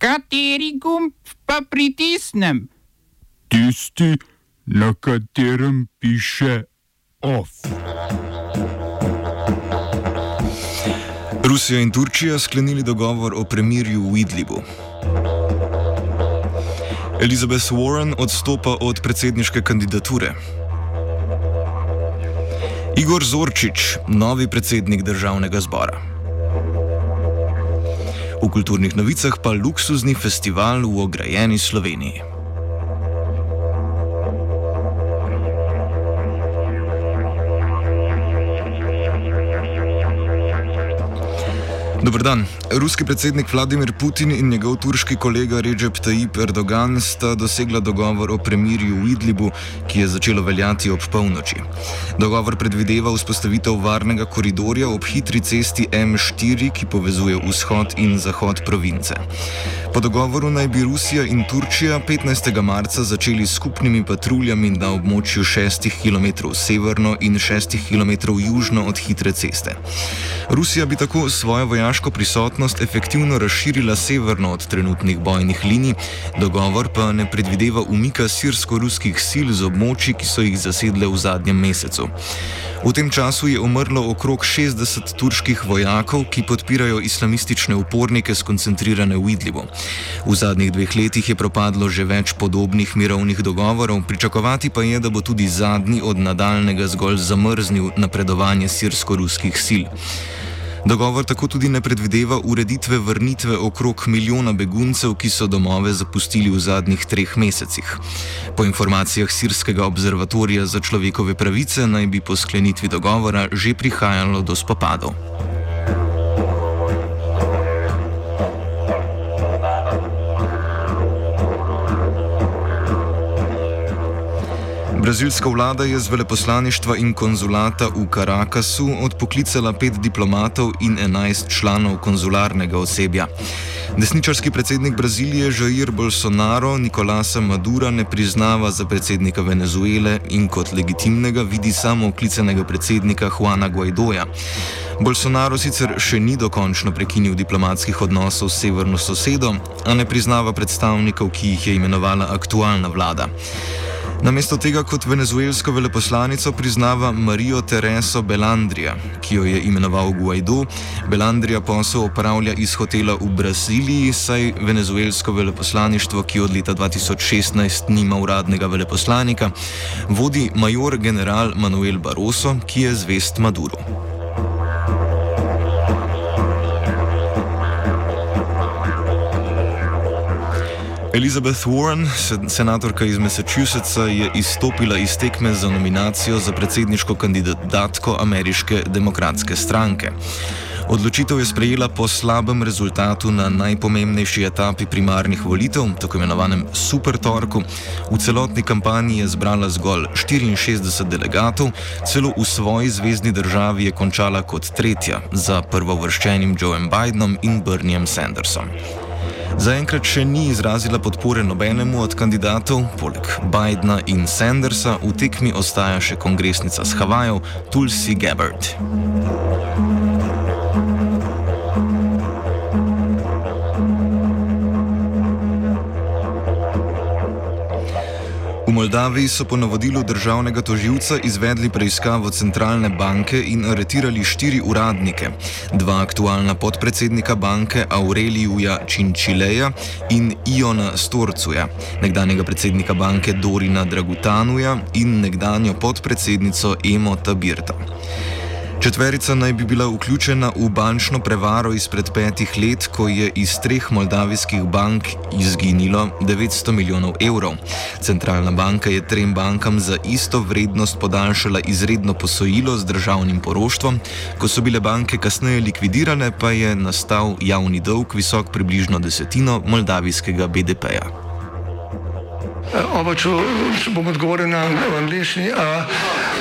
Kateri gumb pa pritisnem? Tisti, na katerem piše OF. Rusija in Turčija sklenili dogovor o premirju v Idlibu. Elizabeth Warren odstopa od predsedniške kandidature. Igor Zorčič, novi predsednik državnega zbora. V kulturnih novicah pa luksuzni festival v ograjeni Sloveniji. Dobr dan. Ruski predsednik Vladimir Putin in njegov turški kolega Recep Tayyip Erdogan sta dosegla dogovor o premirju v Idlibu, ki je začelo veljati ob polnoči. Dogovor predvideva vzpostavitev varnega koridorja ob hitri cesti M4, ki povezuje vzhod in zahod province. Po dogovoru naj bi Rusija in Turčija 15. marca začeli s skupnimi patruljami na območju 6 km severno in 6 km južno od hitre ceste. Rusija bi tako svojo vojaško prisotnost efektivno razširila severno od trenutnih bojnih linij, dogovor pa ne predvideva umika sirsko-ruskih sil z območji, ki so jih zasedle v zadnjem mesecu. V tem času je umrlo okrog 60 turških vojakov, ki podpirajo islamistične upornike skoncentrirane v Idlibu. V zadnjih dveh letih je propadlo že več podobnih mirovnih dogovorov, pričakovati pa je, da bo tudi zadnji od nadaljnega zgolj zamrznil napredovanje sirsko-ruskih sil. Dogovor tako tudi ne predvideva ureditve vrnitve okrog milijona beguncev, ki so domove zapustili v zadnjih treh mesecih. Po informacijah Sirskega observatorija za človekove pravice naj bi po sklenitvi dogovora že prihajalo do spopadov. Brazilska vlada je z veleposlaništva in konzulata v Carakasu odpoklicala pet diplomatov in enajst članov konzularnega osebja. Desničarski predsednik Brazilije Jair Bolsonaro Nikolasa Madura ne priznava za predsednika Venezuele in kot legitimnega vidi samo oklicenega predsednika Juana Guaidoja. Bolsonaro sicer še ni dokončno prekinil diplomatskih odnosov s severno sosedo, a ne priznava predstavnikov, ki jih je imenovala aktualna vlada. Namesto tega kot venezuelsko veleposlanico priznava Marijo Tereso Belandrija, ki jo je imenoval Guaido. Belandrija posel opravlja iz hotela v Braziliji, saj venezuelsko veleposlaništvo, ki od leta 2016 nima uradnega veleposlanika, vodi major general Manuel Barroso, ki je zvest Maduro. Elizabeth Warren, senatorka iz Massachusettsa, je izstopila iz tekme za nominacijo za predsedniško kandidatko ameriške demokratske stranke. Odločitev je sprejela po slabem rezultatu na najpomembnejši etapi primarnih volitev, tako imenovanem Super Torku. V celotni kampanji je zbrala zgolj 64 delegatov, celo v svoji zvezdni državi je končala kot tretja za prvovrščenim Joeom Bidenom in Berniejem Sandersom. Zaenkrat še ni izrazila podpore nobenemu od kandidatov, poleg Bidna in Sandersa v tekmi ostaja še kongresnica z Havajev Tulsi Gabbard. V Moldaviji so po navodilu državnega toživca izvedli preiskavo centralne banke in aretirali štiri uradnike, dva aktualna podpredsednika banke Aurelijuja Činčileja in Iona Storcuja, nekdanjega predsednika banke Dorina Dragutanuja in nekdanjo podpredsednico Emo Tabirta. Četverica naj bi bila vključena v bančno prevaro izpred petih let, ko je iz treh moldavijskih bank izginilo 900 milijonov evrov. Centralna banka je trem bankam za isto vrednost podaljšala izredno posojilo z državnim poroštvom, ko so bile banke kasneje likvidirane, pa je nastal javni dolg visok približno desetino moldavijskega BDP-ja. Oba, če bom odgovoril na angliški.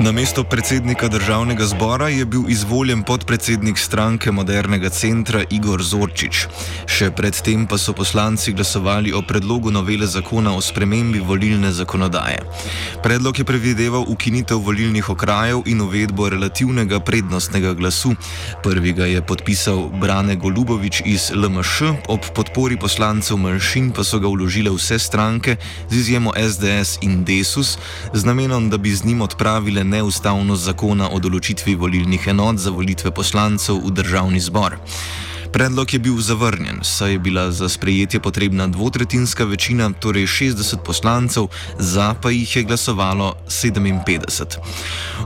Na mesto predsednika državnega zbora je bil izvoljen podpredsednik stranke Modernega centra Igor Zorčič. Še predtem pa so poslanci glasovali o predlogu novele zakona o spremembi volilne zakonodaje. Predlog je predvideval ukinitev volilnih okrajev in uvedbo relativnega prednostnega glasu. Prvi ga je podpisal Brane Golubovič iz LMŠ, ob podpori poslancev manjšin pa so ga vložile vse stranke, z izjemo SDS in Desus, z namenom, da bi z njim odpravile neustavnost zakona o določitvi volilnih enot za volitve poslancev v državni zbor. Predlog je bil zavrnjen, saj je bila za sprejetje potrebna dvotretinska večina, torej 60 poslancev, za pa jih je glasovalo 57.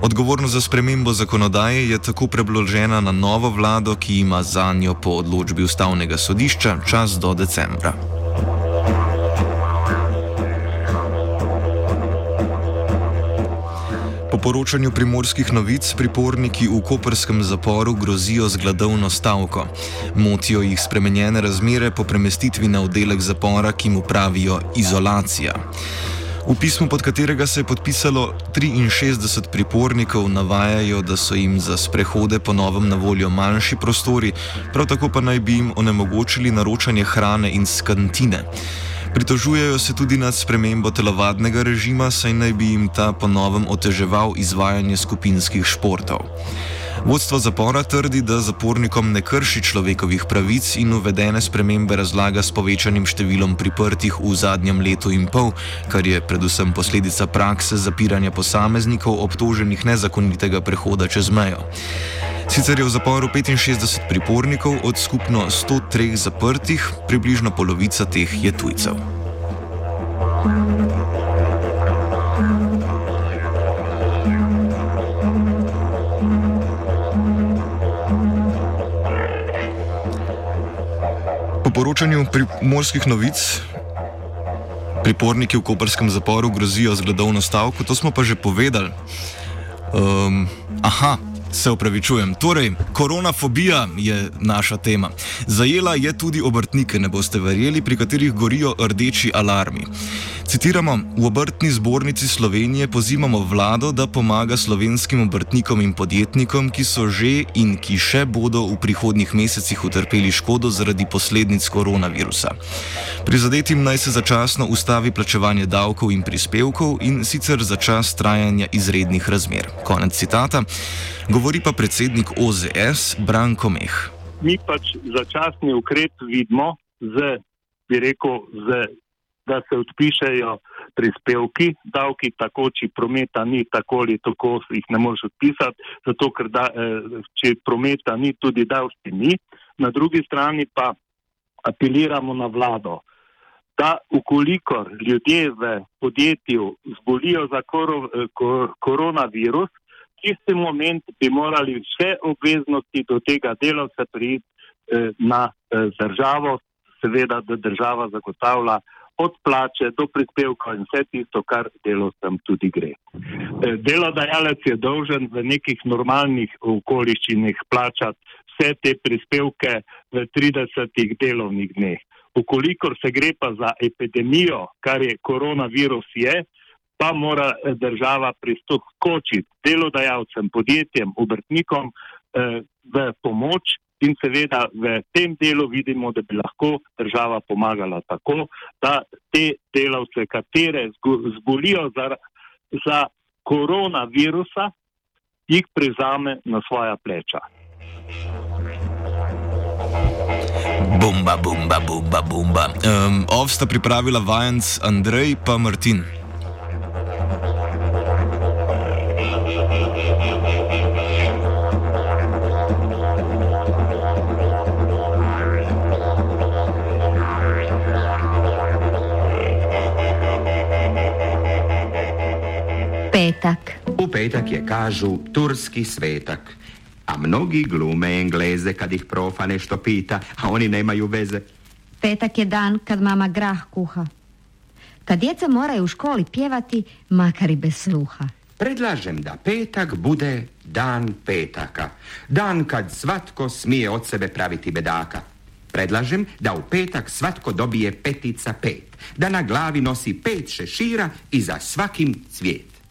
Odgovornost za spremembo zakonodaje je tako preložena na novo vlado, ki ima za njo po odločbi ustavnega sodišča čas do decembra. Po poročanju primorskih novic priporniki v koperskem zaporu grozijo z gladovno stavko. Motijo jih spremenjene razmere po premestitvi na oddelek zapora, ki mu pravijo izolacija. V pismu, pod katerega se je podpisalo 63 pripornikov, navajajo, da so jim za sprehode ponovem na voljo manjši prostori, prav tako pa naj bi jim onemogočili naročanje hrane in z kantine. Pritožujejo se tudi nad spremembo telovadnega režima, saj naj bi jim ta ponovem oteževal izvajanje skupinskih športov. Vodstvo zapora trdi, da zapornikom ne krši človekovih pravic in uvedene spremembe razlaga s povečanim številom priprtih v zadnjem letu in pol, kar je predvsem posledica prakse zapiranja posameznikov obtoženih nezakonitega prehoda čez mejo. Sicer je v zaporu 65 pripornikov od skupno 103 zaprtih, približno polovica teh je tujcev. Po poročanju primorskih novic priporniki v koperskem zaporu grozijo z gladovno stavko, to smo pa že povedali. Um, aha. Se upravičujem. Torej, koronafobija je naša tema. Zajela je tudi obrtnike, ne boste verjeli, pri katerih gorijo rdeči alarmi. Citiramo: V obrtni zbornici Slovenije pozivamo vlado, da pomaga slovenskim obrtnikom in podjetnikom, ki so že in ki še bodo v prihodnjih mesecih utrpeli škodo zaradi posledic koronavirusa. Prizadetim naj se začasno ustavi plačevanje davkov in prispevkov in sicer za čas trajanja izrednih razmer. Konec citata. Govori pa predsednik OZS Branko Meh. mi pač začasni ukrep vidimo, z, bi rekel, z, da se odpišejo prispevki, davki takoči prometa ni, tako ali tako jih ne moreš odpisati, zato ker da, eh, če prometa ni, tudi davki ni. Na drugi strani pa apeliramo na vlado, da ukolikor ljudje v podjetju zbolijo za koro, eh, ko- koronavirus, tisti moment bi morali vse obveznosti do tega delavca priti eh, na eh, državo, seveda, da država zagotavlja od plače do prispevka in vse tisto, kar delovcem tudi gre. Eh, Delodajalec je dolžen v nekih normalnih okoliščinah plačati vse te prispevke v 30 delovnih dneh. Ukolikor se gre pa za epidemijo, kar je koronavirus je, pa mora eh, država pristočiti delodajalcem, podjetjem, obrtnikom eh, v pomoč in seveda v tem delu vidimo, da bi lahko država pomagala tako, da te delavce, katere zbolijo za, za koronavirusa, jih prevzame na svoja pleča. Bomba, bomba, bomba, bomba. Um, Ov sta pripravila vajenc Andrej pa Martin. Petak. U petak je, kažu, turski svetak. A mnogi glume engleze kad ih profa nešto pita, a oni nemaju veze. Petak je dan kad mama grah kuha. Kad djeca moraju u školi pjevati, makar i bez sluha. Predlažem da petak bude dan petaka. Dan kad svatko smije od sebe praviti bedaka. Predlažem da u petak svatko dobije petica pet. Da na glavi nosi pet šešira i za svakim cvijet.